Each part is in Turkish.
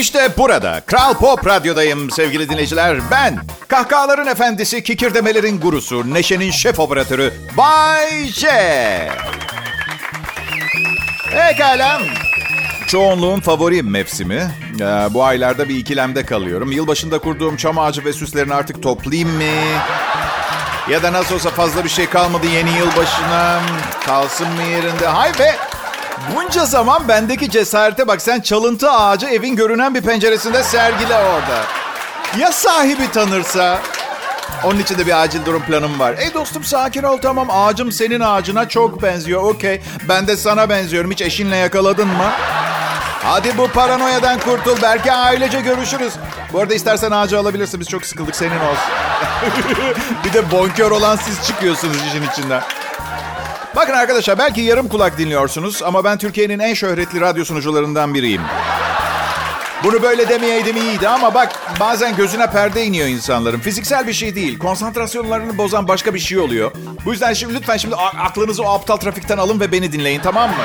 İşte burada Kral Pop Radyo'dayım sevgili dinleyiciler. Ben kahkahaların efendisi, kikirdemelerin gurusu, neşenin şef operatörü Bay J. Pekala. Çoğunluğun favori mevsimi. Ee, bu aylarda bir ikilemde kalıyorum. Yılbaşında kurduğum çam ağacı ve süslerini artık toplayayım mı? Ya da nasıl olsa fazla bir şey kalmadı yeni yılbaşına. Kalsın mı yerinde? Hay be! Bunca zaman bendeki cesarete bak sen çalıntı ağacı evin görünen bir penceresinde sergile orada. Ya sahibi tanırsa? Onun için de bir acil durum planım var. Ey dostum sakin ol tamam ağacım senin ağacına çok benziyor okey. Ben de sana benziyorum hiç eşinle yakaladın mı? Hadi bu paranoyadan kurtul. Belki ailece görüşürüz. Bu arada istersen ağacı alabilirsin. Biz çok sıkıldık. Senin olsun. bir de bonkör olan siz çıkıyorsunuz işin içinden. Bakın arkadaşlar belki yarım kulak dinliyorsunuz ama ben Türkiye'nin en şöhretli radyo sunucularından biriyim. Bunu böyle demeyeydim iyiydi ama bak bazen gözüne perde iniyor insanların. Fiziksel bir şey değil. Konsantrasyonlarını bozan başka bir şey oluyor. Bu yüzden şimdi lütfen şimdi aklınızı o aptal trafikten alın ve beni dinleyin tamam mı?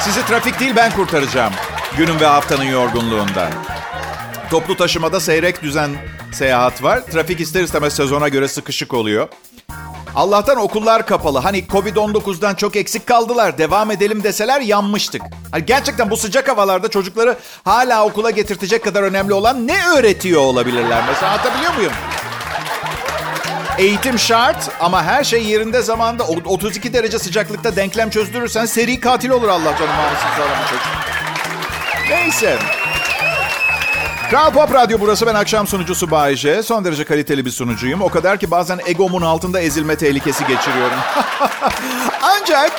Sizi trafik değil ben kurtaracağım. Günün ve haftanın yorgunluğundan. Toplu taşımada seyrek düzen seyahat var. Trafik ister istemez sezona göre sıkışık oluyor. Allah'tan okullar kapalı. Hani Covid-19'dan çok eksik kaldılar. Devam edelim deseler yanmıştık. Hani gerçekten bu sıcak havalarda çocukları hala okula getirtecek kadar önemli olan ne öğretiyor olabilirler? Mesela anlatabiliyor muyum? Eğitim şart ama her şey yerinde zamanda 32 derece sıcaklıkta denklem çözdürürsen seri katil olur Allah canım bu çocuk. Neyse. Kral Pop Radyo burası. Ben akşam sunucusu Bayece. Son derece kaliteli bir sunucuyum. O kadar ki bazen egomun altında ezilme tehlikesi geçiriyorum. ancak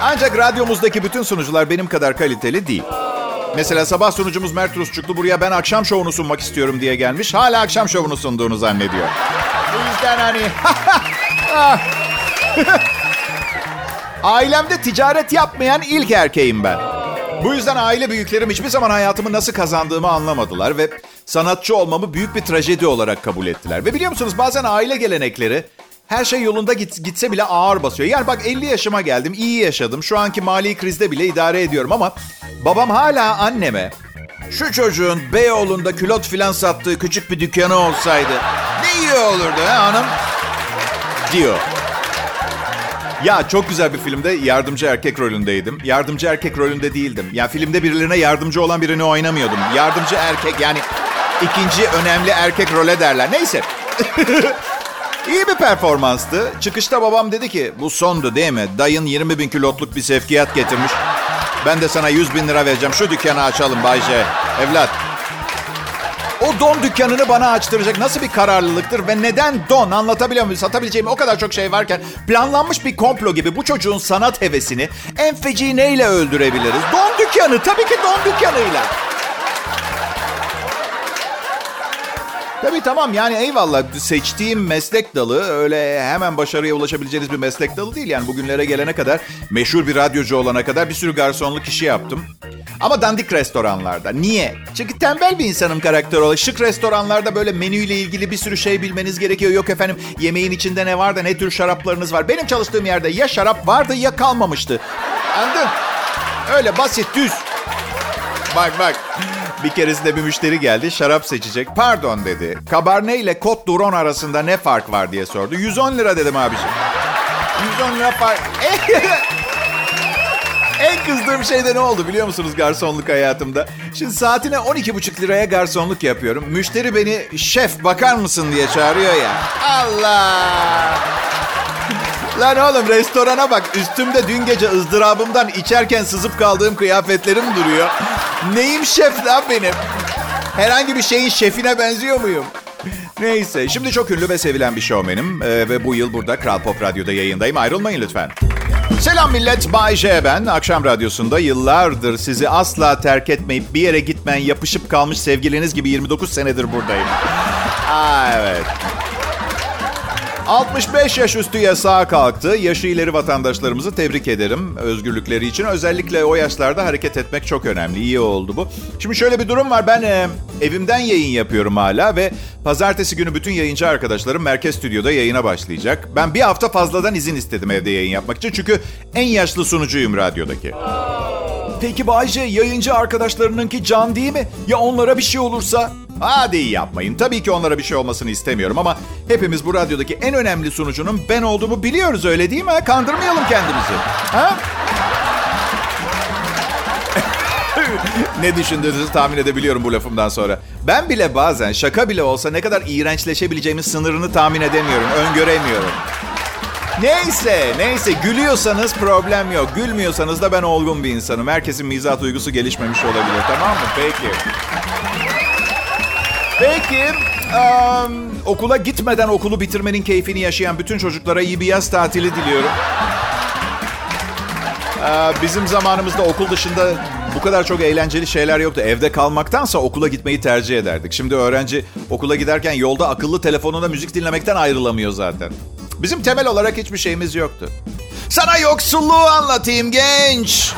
ancak radyomuzdaki bütün sunucular benim kadar kaliteli değil. Mesela sabah sunucumuz Mert Rusçuklu buraya ben akşam şovunu sunmak istiyorum diye gelmiş. Hala akşam şovunu sunduğunu zannediyor. Bu yüzden hani... Ailemde ticaret yapmayan ilk erkeğim ben. Bu yüzden aile büyüklerim hiçbir zaman hayatımı nasıl kazandığımı anlamadılar ve sanatçı olmamı büyük bir trajedi olarak kabul ettiler. Ve biliyor musunuz bazen aile gelenekleri her şey yolunda git, gitse bile ağır basıyor. Yani bak 50 yaşıma geldim, iyi yaşadım. Şu anki mali krizde bile idare ediyorum ama babam hala anneme şu çocuğun Beyoğlu'nda külot filan sattığı küçük bir dükkanı olsaydı ne iyi olurdu ha hanım diyor. Ya çok güzel bir filmde yardımcı erkek rolündeydim. Yardımcı erkek rolünde değildim. Ya filmde birilerine yardımcı olan birini oynamıyordum. Yardımcı erkek yani ikinci önemli erkek role derler. Neyse. İyi bir performanstı. Çıkışta babam dedi ki bu sondu değil mi? Dayın 20 bin kilotluk bir sevkiyat getirmiş. Ben de sana 100 bin lira vereceğim. Şu dükkanı açalım Bayce. Evlat o don dükkanını bana açtıracak nasıl bir kararlılıktır ve neden don anlatabiliyor muyum? Satabileceğim o kadar çok şey varken planlanmış bir komplo gibi bu çocuğun sanat hevesini en feci neyle öldürebiliriz? Don dükkanı tabii ki don dükkanıyla. Tabii tamam yani eyvallah seçtiğim meslek dalı öyle hemen başarıya ulaşabileceğiniz bir meslek dalı değil. Yani bugünlere gelene kadar meşhur bir radyocu olana kadar bir sürü garsonluk işi yaptım. Ama dandik restoranlarda. Niye? Çünkü tembel bir insanım karakter olarak. Şık restoranlarda böyle menüyle ilgili bir sürü şey bilmeniz gerekiyor. Yok efendim yemeğin içinde ne var da ne tür şaraplarınız var. Benim çalıştığım yerde ya şarap vardı ya kalmamıştı. Anladın? Öyle basit düz. Bak bak. Bir keresinde bir müşteri geldi şarap seçecek. Pardon dedi. Cabernet ile Côte d'Uron arasında ne fark var diye sordu. 110 lira dedim abiciğim. 110 lira fark. en kızdığım şey de ne oldu biliyor musunuz garsonluk hayatımda? Şimdi saatine 12,5 liraya garsonluk yapıyorum. Müşteri beni şef bakar mısın diye çağırıyor ya. Allah! Lan oğlum restorana bak. Üstümde dün gece ızdırabımdan içerken sızıp kaldığım kıyafetlerim duruyor. Neyim şef lan benim? Herhangi bir şeyin şefine benziyor muyum? Neyse. Şimdi çok ünlü ve sevilen bir şovmenim. Ee, ve bu yıl burada Kral Pop Radyo'da yayındayım. Ayrılmayın lütfen. Selam millet. Bay J ben. Akşam radyosunda yıllardır sizi asla terk etmeyip bir yere gitmeyen yapışıp kalmış sevgiliniz gibi 29 senedir buradayım. Aa, evet. 65 yaş üstü yasağa kalktı. Yaşı ileri vatandaşlarımızı tebrik ederim özgürlükleri için. Özellikle o yaşlarda hareket etmek çok önemli. İyi oldu bu. Şimdi şöyle bir durum var. Ben e, evimden yayın yapıyorum hala ve pazartesi günü bütün yayıncı arkadaşlarım Merkez Stüdyo'da yayına başlayacak. Ben bir hafta fazladan izin istedim evde yayın yapmak için. Çünkü en yaşlı sunucuyum radyodaki. Peki Bayce yayıncı arkadaşlarınınki can değil mi? Ya onlara bir şey olursa? Hadi yapmayın. Tabii ki onlara bir şey olmasını istemiyorum ama hepimiz bu radyodaki en önemli sunucunun ben olduğumu biliyoruz öyle değil mi? Kandırmayalım kendimizi. Ha? ne düşündüğünüzü tahmin edebiliyorum bu lafımdan sonra. Ben bile bazen şaka bile olsa ne kadar iğrençleşebileceğimin sınırını tahmin edemiyorum, öngöremiyorum. Neyse, neyse gülüyorsanız problem yok. Gülmüyorsanız da ben olgun bir insanım. Herkesin mizah duygusu gelişmemiş olabilir. Tamam mı? Peki. Peki. Um, okula gitmeden okulu bitirmenin keyfini yaşayan bütün çocuklara iyi bir yaz tatili diliyorum. Bizim zamanımızda okul dışında bu kadar çok eğlenceli şeyler yoktu. Evde kalmaktansa okula gitmeyi tercih ederdik. Şimdi öğrenci okula giderken yolda akıllı telefonuna müzik dinlemekten ayrılamıyor zaten. Bizim temel olarak hiçbir şeyimiz yoktu. Sana yoksulluğu anlatayım genç.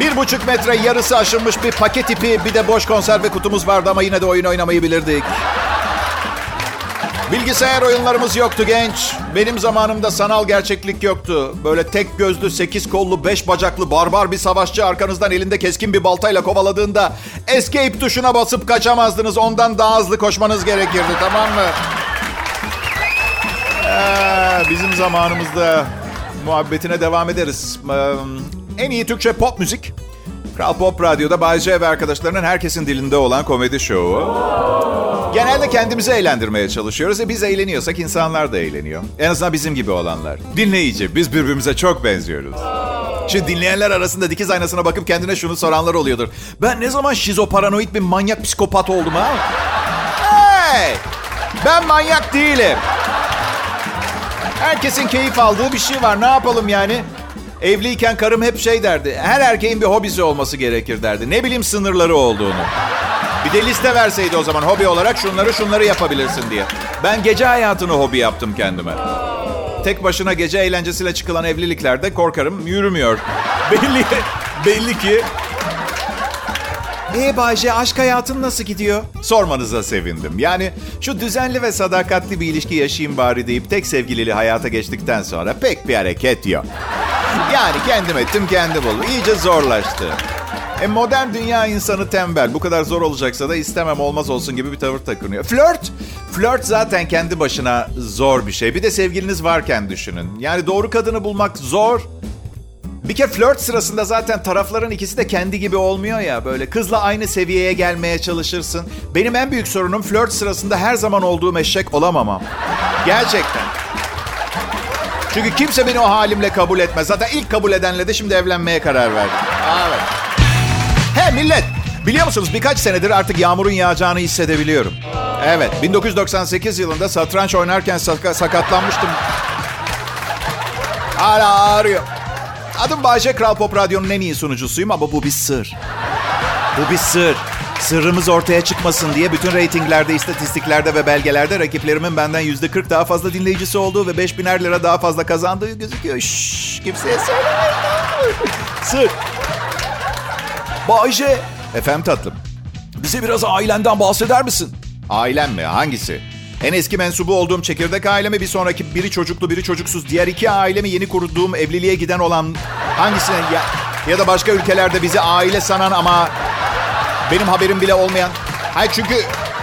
Bir buçuk metre yarısı aşılmış bir paket ipi bir de boş konserve kutumuz vardı ama yine de oyun oynamayı bilirdik. Bilgisayar oyunlarımız yoktu genç. Benim zamanımda sanal gerçeklik yoktu. Böyle tek gözlü, sekiz kollu, beş bacaklı barbar bir savaşçı arkanızdan elinde keskin bir baltayla kovaladığında escape tuşuna basıp kaçamazdınız. Ondan daha hızlı koşmanız gerekirdi tamam mı? Ee, bizim zamanımızda muhabbetine devam ederiz. Ee, en iyi Türkçe pop müzik. Kral Pop Radyo'da Bay J ve arkadaşlarının herkesin dilinde olan komedi şovu. Genelde kendimizi eğlendirmeye çalışıyoruz. E biz eğleniyorsak insanlar da eğleniyor. En azından bizim gibi olanlar. Dinleyici, biz birbirimize çok benziyoruz. Şimdi dinleyenler arasında dikiz aynasına bakıp kendine şunu soranlar oluyordur. Ben ne zaman şizoparanoid bir manyak psikopat oldum ha? Hey! Ben manyak değilim. Herkesin keyif aldığı bir şey var. Ne yapalım yani? Evliyken karım hep şey derdi. Her erkeğin bir hobisi olması gerekir derdi. Ne bileyim sınırları olduğunu. Bir de liste verseydi o zaman hobi olarak şunları şunları yapabilirsin diye. Ben gece hayatını hobi yaptım kendime. Tek başına gece eğlencesiyle çıkılan evliliklerde korkarım yürümüyor. Belli, belli ki... Ee Bayce aşk hayatın nasıl gidiyor? Sormanıza sevindim. Yani şu düzenli ve sadakatli bir ilişki yaşayayım bari deyip tek sevgilili hayata geçtikten sonra pek bir hareket yok. Yani kendim ettim kendi buldum. İyice zorlaştı. E modern dünya insanı tembel. Bu kadar zor olacaksa da istemem olmaz olsun gibi bir tavır takınıyor. Flört, flört zaten kendi başına zor bir şey. Bir de sevgiliniz varken düşünün. Yani doğru kadını bulmak zor. Bir kere flört sırasında zaten tarafların ikisi de kendi gibi olmuyor ya. Böyle kızla aynı seviyeye gelmeye çalışırsın. Benim en büyük sorunum flört sırasında her zaman olduğum eşek olamamam. Gerçekten. Çünkü kimse beni o halimle kabul etmez. Zaten ilk kabul edenle de şimdi evlenmeye karar verdim. Evet. He millet, biliyor musunuz birkaç senedir artık yağmurun yağacağını hissedebiliyorum. Evet, 1998 yılında satranç oynarken sak- sakatlanmıştım. Hala ağrıyor. Adım Bayce Kral Pop Radyo'nun en iyi sunucusuyum ama bu bir sır. Bu bir sır. Sırrımız ortaya çıkmasın diye bütün reytinglerde, istatistiklerde ve belgelerde rakiplerimin benden yüzde 40 daha fazla dinleyicisi olduğu ve 5000'er lira daha fazla kazandığı gözüküyor. Şşş, kimseye söylemeyin. Sır. Bayce. Efendim tatlım. Bize biraz ailenden bahseder misin? Ailem mi? Hangisi? En eski mensubu olduğum çekirdek ailemi, bir sonraki biri çocuklu biri çocuksuz. Diğer iki ailemi yeni kurduğum evliliğe giden olan hangisine ya, ya da başka ülkelerde bizi aile sanan ama benim haberim bile olmayan. Hayır çünkü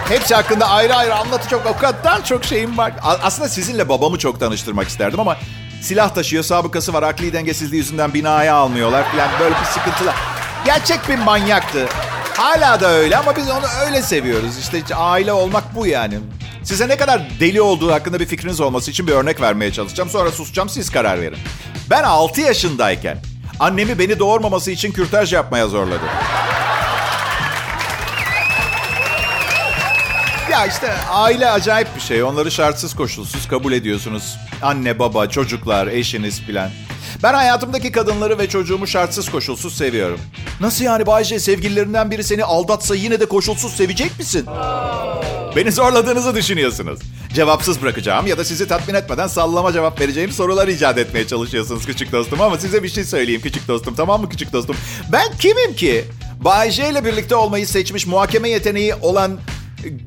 hepsi hakkında ayrı ayrı anlatacak o kadar çok şeyim var. Aslında sizinle babamı çok tanıştırmak isterdim ama silah taşıyor, sabıkası var, akli dengesizliği yüzünden binaya almıyorlar falan böyle bir sıkıntılar. Gerçek bir manyaktı. Hala da öyle ama biz onu öyle seviyoruz. İşte aile olmak bu yani. Size ne kadar deli olduğu hakkında bir fikriniz olması için bir örnek vermeye çalışacağım. Sonra susacağım siz karar verin. Ben 6 yaşındayken annemi beni doğurmaması için kürtaj yapmaya zorladı. Ya işte aile acayip bir şey. Onları şartsız koşulsuz kabul ediyorsunuz. Anne, baba, çocuklar, eşiniz filan. Ben hayatımdaki kadınları ve çocuğumu şartsız koşulsuz seviyorum. Nasıl yani Bayce sevgililerinden biri seni aldatsa yine de koşulsuz sevecek misin? Beni zorladığınızı düşünüyorsunuz. Cevapsız bırakacağım ya da sizi tatmin etmeden sallama cevap vereceğim sorular icat etmeye çalışıyorsunuz küçük dostum. Ama size bir şey söyleyeyim küçük dostum tamam mı küçük dostum? Ben kimim ki? Bay J ile birlikte olmayı seçmiş muhakeme yeteneği olan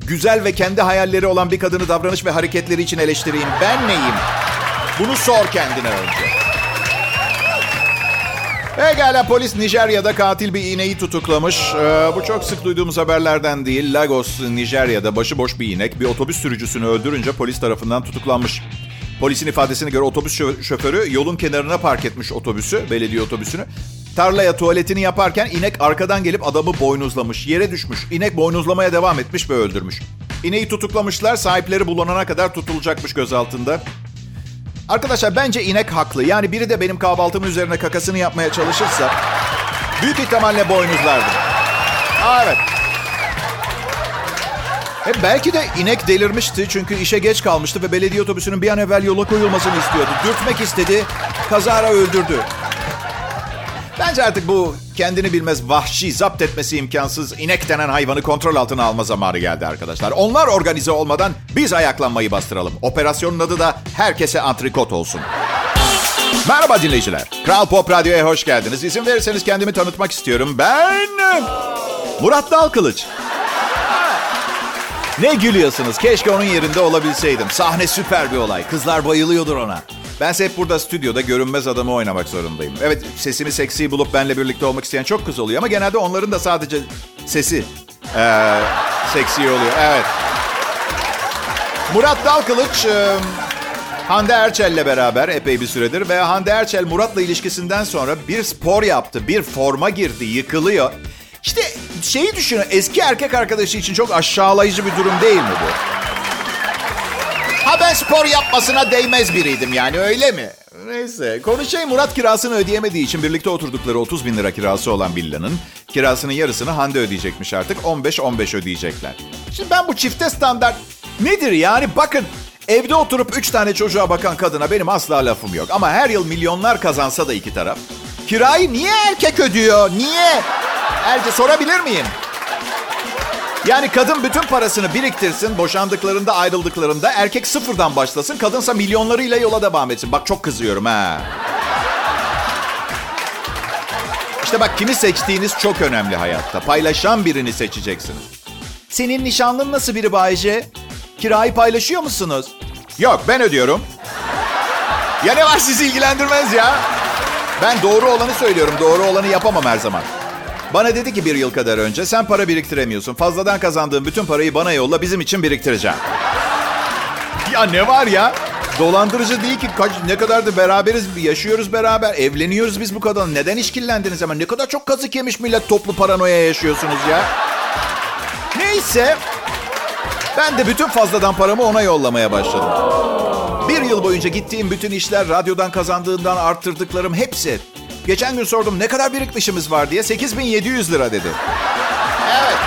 güzel ve kendi hayalleri olan bir kadını davranış ve hareketleri için eleştireyim. Ben neyim? Bunu sor kendine önce. Pekala polis Nijerya'da katil bir ineği tutuklamış. Ee, bu çok sık duyduğumuz haberlerden değil. Lagos, Nijerya'da başıboş bir inek bir otobüs sürücüsünü öldürünce polis tarafından tutuklanmış. Polisin ifadesine göre otobüs şoförü yolun kenarına park etmiş otobüsü, belediye otobüsünü. Tarlaya tuvaletini yaparken inek arkadan gelip adamı boynuzlamış. Yere düşmüş. İnek boynuzlamaya devam etmiş ve öldürmüş. İneği tutuklamışlar. Sahipleri bulunana kadar tutulacakmış gözaltında. Arkadaşlar bence inek haklı. Yani biri de benim kahvaltımın üzerine kakasını yapmaya çalışırsa büyük ihtimalle boynuzlardım. Aa, evet. E belki de inek delirmişti çünkü işe geç kalmıştı ve belediye otobüsünün bir an evvel yola koyulmasını istiyordu. Dürtmek istedi, kazara öldürdü. Bence artık bu kendini bilmez vahşi, zapt etmesi imkansız inek denen hayvanı kontrol altına alma zamanı geldi arkadaşlar. Onlar organize olmadan biz ayaklanmayı bastıralım. Operasyonun adı da herkese antrikot olsun. Merhaba dinleyiciler. Kral Pop Radyo'ya hoş geldiniz. İzin verirseniz kendimi tanıtmak istiyorum. Ben Murat Dalkılıç. Ne gülüyorsunuz? Keşke onun yerinde olabilseydim. Sahne süper bir olay. Kızlar bayılıyordur ona. Bense hep burada stüdyoda görünmez adamı oynamak zorundayım. Evet sesimi seksi bulup benle birlikte olmak isteyen çok kız oluyor ama genelde onların da sadece sesi ee, seksi oluyor. Evet. Murat Dalkılıç e, Hande Erçel'le beraber epey bir süredir ve Hande Erçel Murat'la ilişkisinden sonra bir spor yaptı. Bir forma girdi, yıkılıyor. İşte şeyi düşünün eski erkek arkadaşı için çok aşağılayıcı bir durum değil mi bu? Ben spor yapmasına değmez biriydim yani öyle mi? Neyse. Konu şey Murat kirasını ödeyemediği için birlikte oturdukları 30 bin lira kirası olan villanın kirasının yarısını Hande ödeyecekmiş artık. 15-15 ödeyecekler. Şimdi ben bu çifte standart nedir yani? Bakın evde oturup 3 tane çocuğa bakan kadına benim asla lafım yok. Ama her yıl milyonlar kazansa da iki taraf. Kirayı niye erkek ödüyor? Niye? Erkek sorabilir miyim? Yani kadın bütün parasını biriktirsin, boşandıklarında, ayrıldıklarında erkek sıfırdan başlasın, kadınsa milyonlarıyla yola devam etsin. Bak çok kızıyorum ha. İşte bak kimi seçtiğiniz çok önemli hayatta. Paylaşan birini seçeceksiniz. Senin nişanlın nasıl biri Bayce? Kirayı paylaşıyor musunuz? Yok ben ödüyorum. Ya ne var sizi ilgilendirmez ya. Ben doğru olanı söylüyorum. Doğru olanı yapamam her zaman. Bana dedi ki bir yıl kadar önce sen para biriktiremiyorsun. Fazladan kazandığın bütün parayı bana yolla bizim için biriktireceğim. Ya ne var ya? Dolandırıcı değil ki. Kaç, ne kadar da beraberiz, yaşıyoruz beraber. Evleniyoruz biz bu kadar. Neden işkillendiniz hemen? Ne kadar çok kazık yemiş millet toplu paranoya yaşıyorsunuz ya. Neyse. Ben de bütün fazladan paramı ona yollamaya başladım. Bir yıl boyunca gittiğim bütün işler, radyodan kazandığından arttırdıklarım hepsi Geçen gün sordum ne kadar birikmişimiz var diye. 8700 lira dedi. Evet.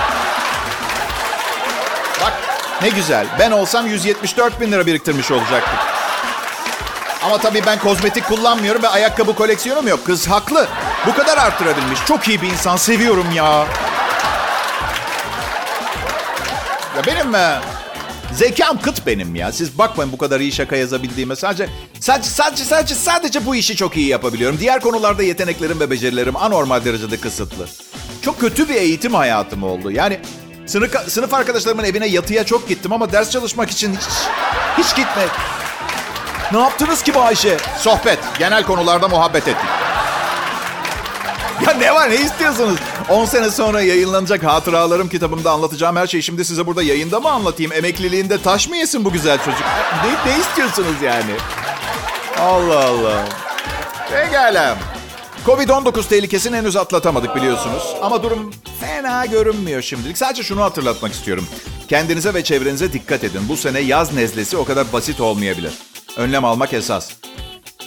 Bak ne güzel. Ben olsam 174 bin lira biriktirmiş olacaktık. Ama tabii ben kozmetik kullanmıyorum ve ayakkabı koleksiyonum yok. Kız haklı. Bu kadar arttırabilmiş. Çok iyi bir insan. Seviyorum ya. Ya benim e, Zekam kıt benim ya. Siz bakmayın bu kadar iyi şaka yazabildiğime. Sadece, sadece, sadece, sadece, sadece bu işi çok iyi yapabiliyorum. Diğer konularda yeteneklerim ve becerilerim anormal derecede kısıtlı. Çok kötü bir eğitim hayatım oldu. Yani sınıf, sınıf arkadaşlarımın evine yatıya çok gittim ama ders çalışmak için hiç, hiç gitme. Ne yaptınız ki bu Ayşe? Sohbet. Genel konularda muhabbet ettik. Ya ne var ne istiyorsunuz? 10 sene sonra yayınlanacak hatıralarım kitabımda anlatacağım her şeyi şimdi size burada yayında mı anlatayım? Emekliliğinde taş mı yesin bu güzel çocuk? Ne, ne istiyorsunuz yani? Allah Allah. Pekala. Covid-19 tehlikesini henüz atlatamadık biliyorsunuz. Ama durum fena görünmüyor şimdilik. Sadece şunu hatırlatmak istiyorum. Kendinize ve çevrenize dikkat edin. Bu sene yaz nezlesi o kadar basit olmayabilir. Önlem almak esas.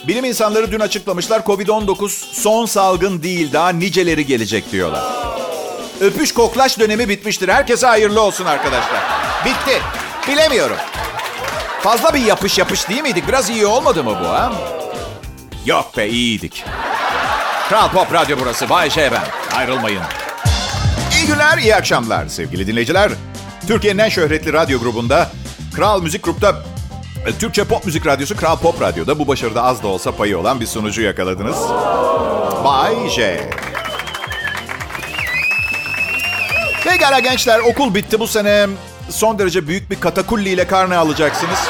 Bilim insanları dün açıklamışlar Covid-19 son salgın değil daha niceleri gelecek diyorlar. Öpüş koklaş dönemi bitmiştir. Herkese hayırlı olsun arkadaşlar. Bitti. Bilemiyorum. Fazla bir yapış yapış değil miydik? Biraz iyi olmadı mı bu ha? Yok be iyiydik. Kral Pop Radyo burası. Bay J ben. Ayrılmayın. İyi günler, iyi akşamlar sevgili dinleyiciler. Türkiye'nin en şöhretli radyo grubunda Kral Müzik Grup'ta Türkçe pop müzik radyosu Kral Pop Radyo'da bu başarıda az da olsa payı olan bir sunucu yakaladınız. Bay J. Pekala gençler okul bitti bu sene son derece büyük bir katakulli ile karne alacaksınız.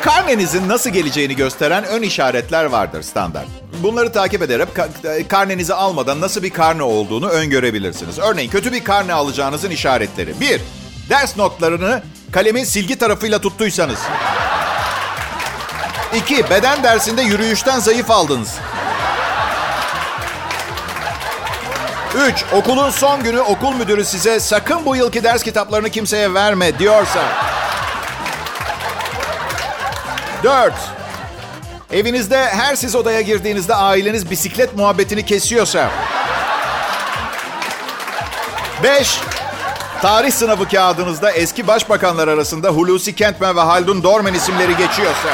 Karnenizin nasıl geleceğini gösteren ön işaretler vardır standart. Bunları takip ederek ka- karnenizi almadan nasıl bir karne olduğunu öngörebilirsiniz. Örneğin kötü bir karne alacağınızın işaretleri. 1. Ders notlarını kalemin silgi tarafıyla tuttuysanız. 2. Beden dersinde yürüyüşten zayıf aldınız. 3. Okulun son günü okul müdürü size sakın bu yılki ders kitaplarını kimseye verme diyorsa. 4. Evinizde her siz odaya girdiğinizde aileniz bisiklet muhabbetini kesiyorsa. 5. Tarih sınavı kağıdınızda eski başbakanlar arasında Hulusi Kentmen ve Haldun Dorman isimleri geçiyorsa.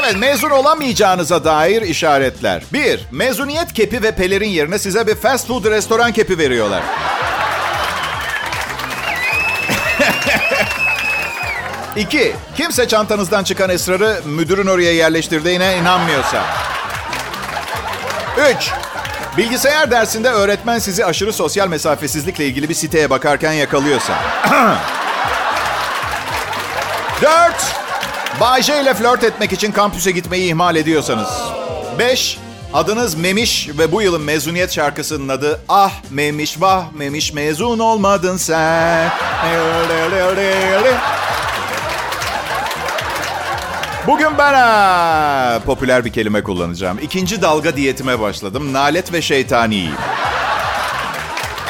Evet, mezun olamayacağınıza dair işaretler. 1. Mezuniyet kepi ve pelerin yerine size bir fast food restoran kepi veriyorlar. İki, kimse çantanızdan çıkan esrarı müdürün oraya yerleştirdiğine inanmıyorsa. Üç, bilgisayar dersinde öğretmen sizi aşırı sosyal mesafesizlikle ilgili bir siteye bakarken yakalıyorsa. Dört, Bayce ile flört etmek için kampüse gitmeyi ihmal ediyorsanız. Beş, adınız Memiş ve bu yılın mezuniyet şarkısının adı Ah Memiş vah Memiş mezun olmadın sen. Bugün ben ha, popüler bir kelime kullanacağım. İkinci dalga diyetime başladım. Nalet ve şeytaniyim.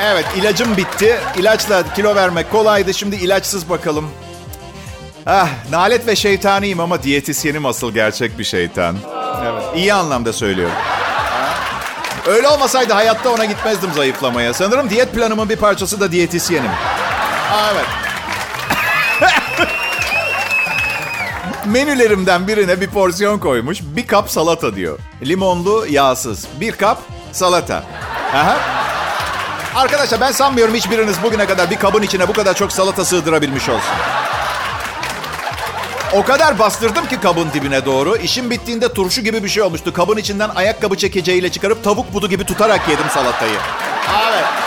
Evet ilacım bitti. İlaçla kilo vermek kolaydı. Şimdi ilaçsız bakalım. Ah, nalet ve şeytaniyim ama diyetisyenim asıl gerçek bir şeytan. Evet, iyi anlamda söylüyorum. Öyle olmasaydı hayatta ona gitmezdim zayıflamaya. Sanırım diyet planımın bir parçası da diyetisyenim. Aa, evet. Menülerimden birine bir porsiyon koymuş. Bir kap salata diyor. Limonlu, yağsız. Bir kap salata. Aha. Arkadaşlar ben sanmıyorum hiçbiriniz bugüne kadar bir kabın içine bu kadar çok salata sığdırabilmiş olsun. O kadar bastırdım ki kabın dibine doğru. İşim bittiğinde turşu gibi bir şey olmuştu. Kabın içinden ayakkabı çekeceğiyle çıkarıp tavuk budu gibi tutarak yedim salatayı. Evet.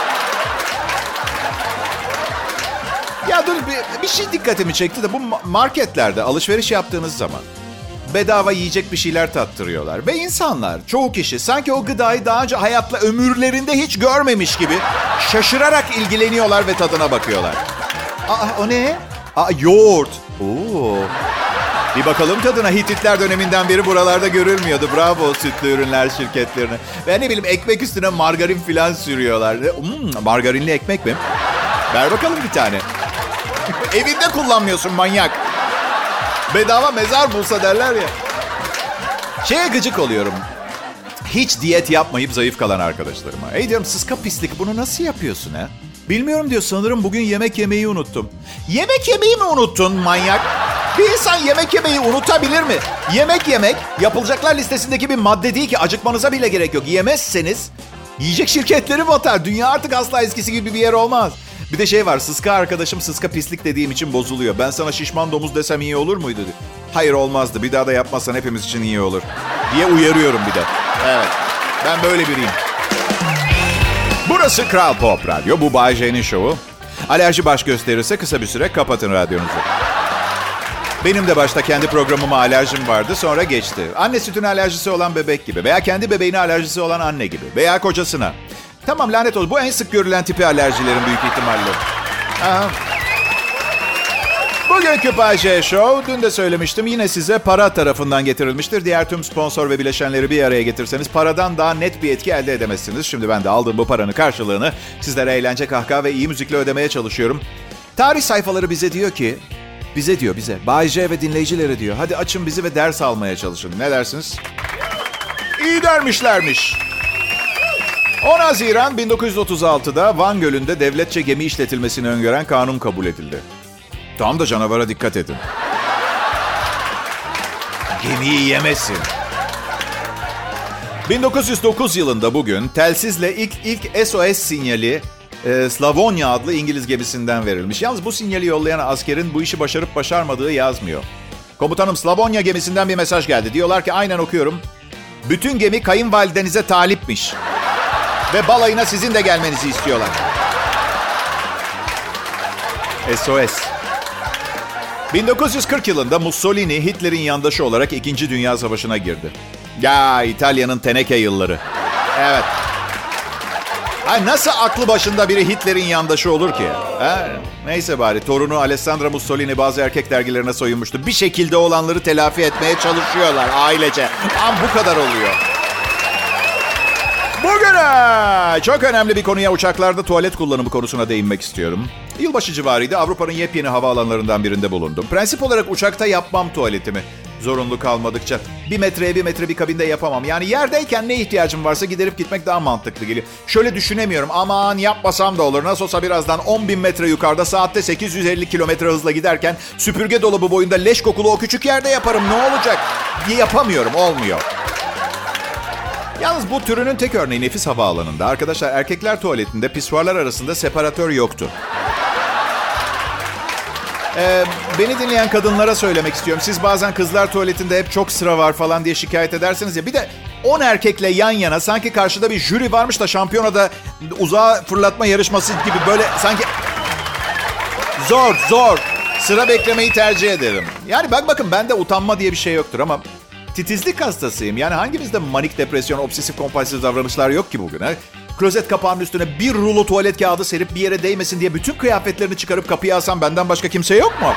Ya dur bir, bir şey dikkatimi çekti de bu marketlerde alışveriş yaptığınız zaman bedava yiyecek bir şeyler tattırıyorlar. Ve insanlar, çoğu kişi sanki o gıdayı daha önce hayatla ömürlerinde hiç görmemiş gibi şaşırarak ilgileniyorlar ve tadına bakıyorlar. Aa o ne? Aa yoğurt. Oo. Bir bakalım tadına. Hititler döneminden beri buralarda görülmüyordu. Bravo sütlü ürünler şirketlerine. Ben ne bileyim ekmek üstüne margarin filan sürüyorlar. Hmm, margarinli ekmek mi? Ver bakalım bir tane. Evinde kullanmıyorsun manyak. Bedava mezar bulsa derler ya. Şeye gıcık oluyorum. Hiç diyet yapmayıp zayıf kalan arkadaşlarıma. Ey diyorum sıska pislik bunu nasıl yapıyorsun ha? Bilmiyorum diyor sanırım bugün yemek yemeyi unuttum. Yemek yemeyi mi unuttun manyak? Bir insan yemek yemeyi unutabilir mi? Yemek yemek yapılacaklar listesindeki bir madde değil ki acıkmanıza bile gerek yok. Yemezseniz yiyecek şirketleri batar. Dünya artık asla eskisi gibi bir yer olmaz. Bir de şey var sıska arkadaşım sıska pislik dediğim için bozuluyor. Ben sana şişman domuz desem iyi olur muydu? Hayır olmazdı. Bir daha da yapmazsan hepimiz için iyi olur. Diye uyarıyorum bir de. Evet. Ben böyle biriyim. Burası Kral Pop Radyo. Bu Bay J'nin şovu. Alerji baş gösterirse kısa bir süre kapatın radyonuzu. Benim de başta kendi programıma alerjim vardı sonra geçti. Anne sütüne alerjisi olan bebek gibi veya kendi bebeğine alerjisi olan anne gibi veya kocasına. Tamam lanet olsun bu en sık görülen tipi alerjilerin büyük ihtimalle. Aha. Bugünkü Pajé Show, dün de söylemiştim yine size para tarafından getirilmiştir. Diğer tüm sponsor ve bileşenleri bir araya getirseniz paradan daha net bir etki elde edemezsiniz. Şimdi ben de aldığım bu paranın karşılığını sizlere eğlence, kahkaha ve iyi müzikle ödemeye çalışıyorum. Tarih sayfaları bize diyor ki, bize diyor bize, Bay J ve dinleyicilere diyor. Hadi açın bizi ve ders almaya çalışın. Ne dersiniz? İyi dermişlermiş. 10 Haziran 1936'da Van Gölü'nde devletçe gemi işletilmesini öngören kanun kabul edildi. Tam da canavara dikkat edin. Gemiyi yemesin. 1909 yılında bugün telsizle ilk ilk SOS sinyali e, Slavonya adlı İngiliz gemisinden verilmiş. Yalnız bu sinyali yollayan askerin bu işi başarıp başarmadığı yazmıyor. Komutanım Slavonya gemisinden bir mesaj geldi. Diyorlar ki aynen okuyorum. Bütün gemi kayınvalidenize talipmiş. Ve balayına sizin de gelmenizi istiyorlar. SOS. 1940 yılında Mussolini Hitler'in yandaşı olarak 2. Dünya Savaşı'na girdi. Ya İtalya'nın teneke yılları. Evet. Ay nasıl aklı başında biri Hitler'in yandaşı olur ki? Ha? Neyse bari torunu Alessandra Mussolini bazı erkek dergilerine soyunmuştu. Bir şekilde olanları telafi etmeye çalışıyorlar ailece. Am bu kadar oluyor. Bugüne çok önemli bir konuya uçaklarda tuvalet kullanımı konusuna değinmek istiyorum. Yılbaşı civarıydı Avrupa'nın yepyeni havaalanlarından birinde bulundum. Prensip olarak uçakta yapmam tuvaletimi. Zorunlu kalmadıkça. Bir metreye bir metre bir kabinde yapamam. Yani yerdeyken ne ihtiyacım varsa giderip gitmek daha mantıklı geliyor. Şöyle düşünemiyorum. Aman yapmasam da olur. Nasıl olsa birazdan 10 bin metre yukarıda saatte 850 kilometre hızla giderken süpürge dolabı boyunda leş kokulu o küçük yerde yaparım. Ne olacak? Yapamıyorum. Olmuyor. Yalnız bu türünün tek örneği nefis havaalanında. Arkadaşlar erkekler tuvaletinde pisuarlar arasında separatör yoktu. Ee, beni dinleyen kadınlara söylemek istiyorum. Siz bazen kızlar tuvaletinde hep çok sıra var falan diye şikayet edersiniz ya. Bir de 10 erkekle yan yana sanki karşıda bir jüri varmış da şampiyonada uzağa fırlatma yarışması gibi böyle sanki... Zor, zor. Sıra beklemeyi tercih ederim. Yani bak bakın bende utanma diye bir şey yoktur ama titizlik hastasıyım. Yani hangimizde manik depresyon, obsesif kompulsif davranışlar yok ki bugün? He? Klozet kapağının üstüne bir rulo tuvalet kağıdı serip bir yere değmesin diye bütün kıyafetlerini çıkarıp kapıya alsam benden başka kimse yok mu?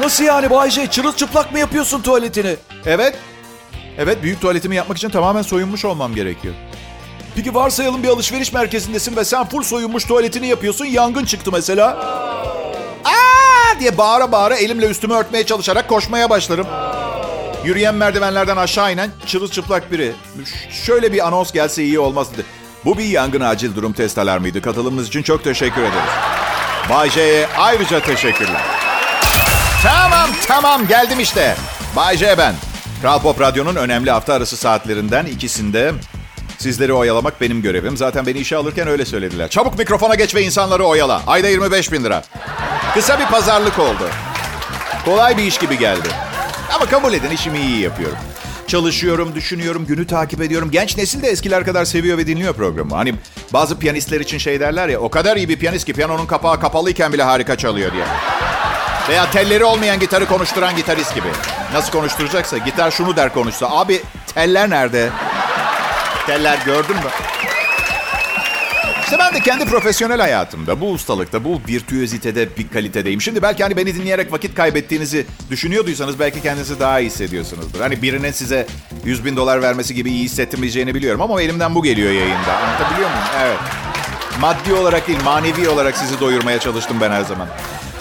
Nasıl yani Bayce? Çırılçıplak mı yapıyorsun tuvaletini? Evet. Evet büyük tuvaletimi yapmak için tamamen soyunmuş olmam gerekiyor. Peki varsayalım bir alışveriş merkezindesin ve sen full soyunmuş tuvaletini yapıyorsun. Yangın çıktı mesela. Diye bağıra bağıra elimle üstümü örtmeye çalışarak koşmaya başlarım. Yürüyen merdivenlerden aşağı inen çırılçıplak biri. Şöyle bir anons gelse iyi olmaz dedi. Bu bir yangın acil durum test alarmıydı. Katılımınız için çok teşekkür ederiz. Bay J'ye ayrıca teşekkürler. Tamam tamam geldim işte. Bay J ben. Kral Pop Radyo'nun önemli hafta arası saatlerinden ikisinde sizleri oyalamak benim görevim. Zaten beni işe alırken öyle söylediler. Çabuk mikrofona geç ve insanları oyala. Ayda 25 bin lira. Kısa bir pazarlık oldu. Kolay bir iş gibi geldi. Ama kabul edin işimi iyi yapıyorum. Çalışıyorum, düşünüyorum, günü takip ediyorum. Genç nesil de eskiler kadar seviyor ve dinliyor programı. Hani bazı piyanistler için şey derler ya, o kadar iyi bir piyanist ki piyanonun kapağı kapalıyken bile harika çalıyor diye. Veya telleri olmayan gitarı konuşturan gitarist gibi. Nasıl konuşturacaksa, gitar şunu der konuşsa. Abi teller nerede? Teller gördün mü? İşte ben de kendi profesyonel hayatımda bu ustalıkta, bu virtüözitede bir kalitedeyim. Şimdi belki hani beni dinleyerek vakit kaybettiğinizi düşünüyorduysanız belki kendinizi daha iyi hissediyorsunuzdur. Hani birinin size 100 bin dolar vermesi gibi iyi hissettirmeyeceğini biliyorum ama elimden bu geliyor yayında. Anlatabiliyor muyum? Evet. Maddi olarak değil, manevi olarak sizi doyurmaya çalıştım ben her zaman.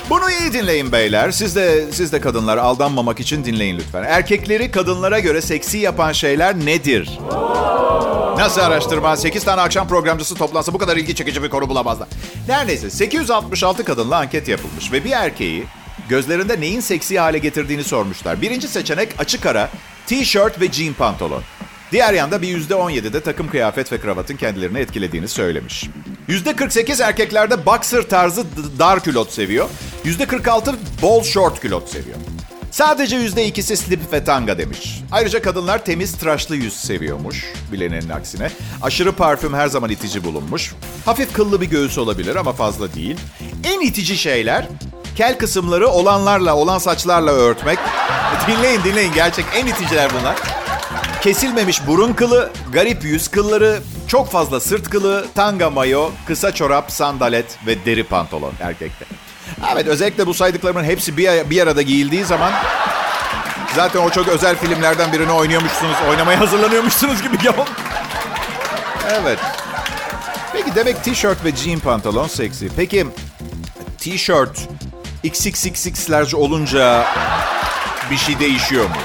Bunu iyi dinleyin beyler. Siz de siz de kadınlar aldanmamak için dinleyin lütfen. Erkekleri kadınlara göre seksi yapan şeyler nedir? Nasıl araştırma? 8 tane akşam programcısı toplansa bu kadar ilgi çekici bir konu bulamazlar. Neredeyse 866 kadınla anket yapılmış ve bir erkeği gözlerinde neyin seksi hale getirdiğini sormuşlar. Birinci seçenek açık ara, t-shirt ve jean pantolon. Diğer yanda bir %17'de takım kıyafet ve kravatın kendilerini etkilediğini söylemiş. %48 erkeklerde boxer tarzı dar külot seviyor. %46 bol short külot seviyor. Sadece %2'si slip ve tanga demiş. Ayrıca kadınlar temiz tıraşlı yüz seviyormuş. Bilenenin aksine. Aşırı parfüm her zaman itici bulunmuş. Hafif kıllı bir göğüs olabilir ama fazla değil. En itici şeyler kel kısımları olanlarla, olan saçlarla örtmek. Dinleyin dinleyin gerçek en iticiler bunlar. Kesilmemiş burun kılı, garip yüz kılları, çok fazla sırt kılı, tanga mayo, kısa çorap, sandalet ve deri pantolon erkekte. Evet özellikle bu saydıklarımın hepsi bir, bir arada giyildiği zaman zaten o çok özel filmlerden birini oynuyormuşsunuz, oynamaya hazırlanıyormuşsunuz gibi ya. Evet. Peki demek tişört ve jean pantolon seksi. Peki tişört XXXX'lerce olunca bir şey değişiyor mu?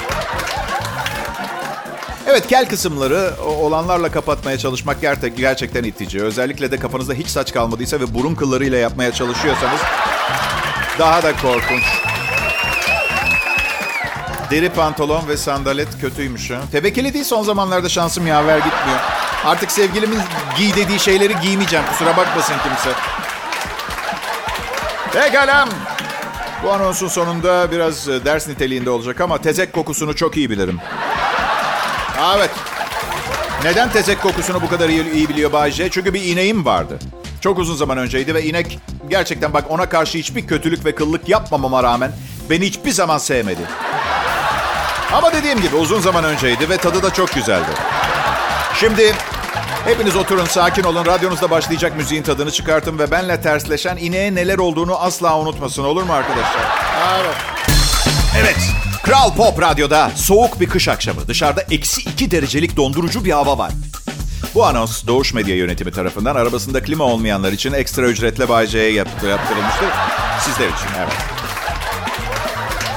Evet kel kısımları olanlarla kapatmaya çalışmak ger- gerçekten itici. Özellikle de kafanızda hiç saç kalmadıysa ve burun kıllarıyla yapmaya çalışıyorsanız daha da korkunç. Deri pantolon ve sandalet kötüymüş ha. Tebekeli değil son zamanlarda şansım yaver gitmiyor. Artık sevgilimin giy dediği şeyleri giymeyeceğim. Kusura bakmasın kimse. Pekala. Bu anonsun sonunda biraz e, ders niteliğinde olacak ama tezek kokusunu çok iyi bilirim. Evet. Neden tezek kokusunu bu kadar iyi, iyi biliyor Bayce? Çünkü bir ineğim vardı. Çok uzun zaman önceydi ve inek gerçekten bak ona karşı hiçbir kötülük ve kıllık yapmamama rağmen beni hiçbir zaman sevmedi. Ama dediğim gibi uzun zaman önceydi ve tadı da çok güzeldi. Şimdi hepiniz oturun, sakin olun. Radyonuzda başlayacak müziğin tadını çıkartın ve benle tersleşen ineğe neler olduğunu asla unutmasın. Olur mu arkadaşlar? Evet. Evet. Kral Pop Radyo'da soğuk bir kış akşamı. Dışarıda eksi iki derecelik dondurucu bir hava var. Bu anons Doğuş Medya Yönetimi tarafından arabasında klima olmayanlar için ekstra ücretle Bay J'ye yaptırılmıştır. Sizler için evet.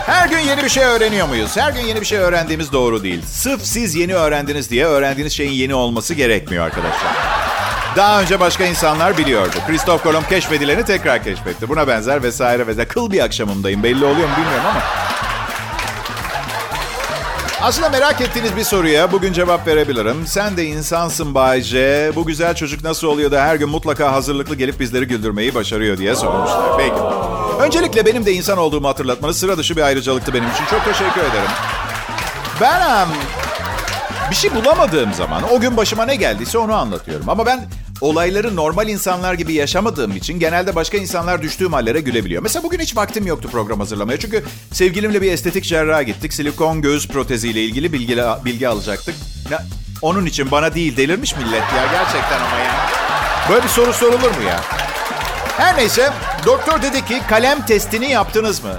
Her gün yeni bir şey öğreniyor muyuz? Her gün yeni bir şey öğrendiğimiz doğru değil. Sırf siz yeni öğrendiniz diye öğrendiğiniz şeyin yeni olması gerekmiyor arkadaşlar. Daha önce başka insanlar biliyordu. Christoph Kolomb keşfedileni tekrar keşfetti. Buna benzer vesaire vesaire. Kıl bir akşamımdayım. Belli oluyor mu bilmiyorum ama. Aslında merak ettiğiniz bir soruya bugün cevap verebilirim. Sen de insansın Bayce. Bu güzel çocuk nasıl oluyor da her gün mutlaka hazırlıklı gelip bizleri güldürmeyi başarıyor diye sormuşlar. Peki. Öncelikle benim de insan olduğumu hatırlatmanız sıra dışı bir ayrıcalıktı benim için. Çok teşekkür ederim. Ben bir şey bulamadığım zaman o gün başıma ne geldiyse onu anlatıyorum. Ama ben olayları normal insanlar gibi yaşamadığım için genelde başka insanlar düştüğüm hallere gülebiliyor. Mesela bugün hiç vaktim yoktu program hazırlamaya. Çünkü sevgilimle bir estetik cerraha gittik. Silikon göğüs proteziyle ilgili bilgi, bilgi alacaktık. Ya, onun için bana değil delirmiş millet ya gerçekten ama ya. Böyle bir soru sorulur mu ya? Her neyse doktor dedi ki kalem testini yaptınız mı?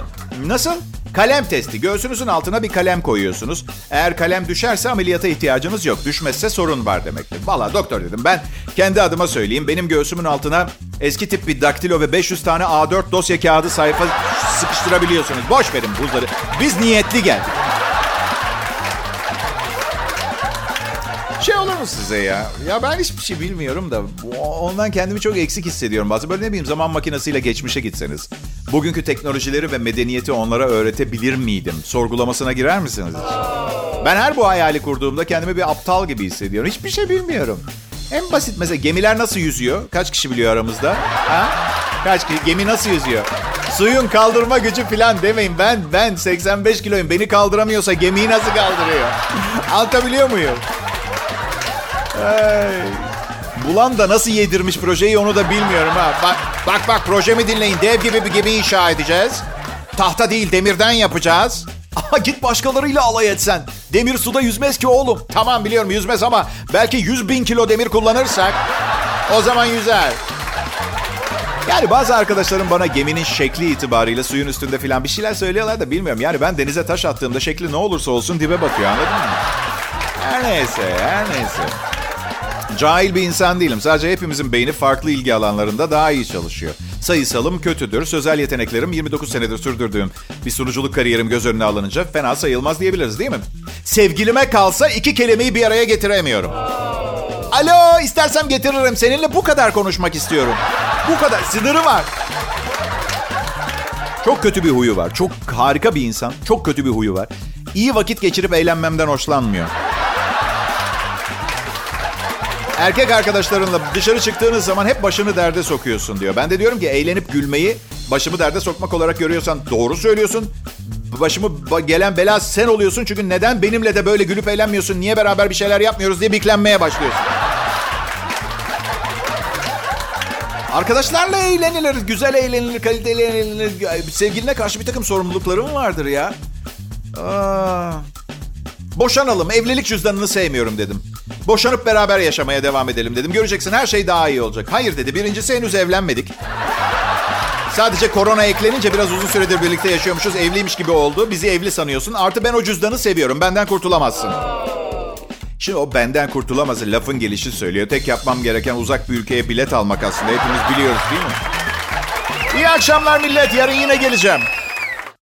Nasıl? Kalem testi. Göğsünüzün altına bir kalem koyuyorsunuz. Eğer kalem düşerse ameliyata ihtiyacınız yok. Düşmezse sorun var demektir. Valla doktor dedim ben kendi adıma söyleyeyim. Benim göğsümün altına eski tip bir daktilo ve 500 tane A4 dosya kağıdı sayfa sıkıştırabiliyorsunuz. Boş verin buzları. Biz niyetli geldik. Mu size ya? Ya ben hiçbir şey bilmiyorum da ondan kendimi çok eksik hissediyorum. Bazı böyle ne bileyim zaman makinesiyle geçmişe gitseniz. Bugünkü teknolojileri ve medeniyeti onlara öğretebilir miydim? Sorgulamasına girer misiniz? Ben her bu hayali kurduğumda kendimi bir aptal gibi hissediyorum. Hiçbir şey bilmiyorum. En basit mesela gemiler nasıl yüzüyor? Kaç kişi biliyor aramızda? Ha? Kaç kişi? Gemi nasıl yüzüyor? Suyun kaldırma gücü falan demeyin. Ben ben 85 kiloyum. Beni kaldıramıyorsa gemiyi nasıl kaldırıyor? Anlatabiliyor muyum? Bulan da nasıl yedirmiş projeyi onu da bilmiyorum ha. Bak bak bak projemi dinleyin. Dev gibi bir gemi inşa edeceğiz. Tahta değil demirden yapacağız. Aha git başkalarıyla alay etsen. Demir suda yüzmez ki oğlum. Tamam biliyorum yüzmez ama belki 100 bin kilo demir kullanırsak o zaman yüzer. Yani bazı arkadaşlarım bana geminin şekli itibariyle suyun üstünde falan bir şeyler söylüyorlar da bilmiyorum. Yani ben denize taş attığımda şekli ne olursa olsun dibe batıyor anladın mı? Her neyse her neyse. Cahil bir insan değilim. Sadece hepimizin beyni farklı ilgi alanlarında daha iyi çalışıyor. Sayısalım kötüdür. Sözel yeteneklerim 29 senedir sürdürdüğüm bir sunuculuk kariyerim göz önüne alınınca fena sayılmaz diyebiliriz değil mi? Sevgilime kalsa iki kelimeyi bir araya getiremiyorum. Alo istersem getiririm. Seninle bu kadar konuşmak istiyorum. Bu kadar. Sınırı var. Çok kötü bir huyu var. Çok harika bir insan. Çok kötü bir huyu var. İyi vakit geçirip eğlenmemden hoşlanmıyor. Erkek arkadaşlarınla dışarı çıktığınız zaman hep başını derde sokuyorsun diyor. Ben de diyorum ki eğlenip gülmeyi başımı derde sokmak olarak görüyorsan doğru söylüyorsun. Başımı gelen bela sen oluyorsun. Çünkü neden benimle de böyle gülüp eğlenmiyorsun? Niye beraber bir şeyler yapmıyoruz diye biklenmeye başlıyorsun. Arkadaşlarla eğlenilir, güzel eğlenilir, kaliteli eğlenilir. Sevgiline karşı bir takım sorumluluklarım vardır ya. Aa, boşanalım, evlilik cüzdanını sevmiyorum dedim. Boşanıp beraber yaşamaya devam edelim dedim. Göreceksin her şey daha iyi olacak. Hayır dedi. Birincisi henüz evlenmedik. Sadece korona eklenince biraz uzun süredir birlikte yaşıyormuşuz. Evliymiş gibi oldu. Bizi evli sanıyorsun. Artı ben o cüzdanı seviyorum. Benden kurtulamazsın. Şimdi o benden kurtulamazı lafın gelişi söylüyor. Tek yapmam gereken uzak bir ülkeye bilet almak aslında. Hepimiz biliyoruz değil mi? İyi akşamlar millet. Yarın yine geleceğim.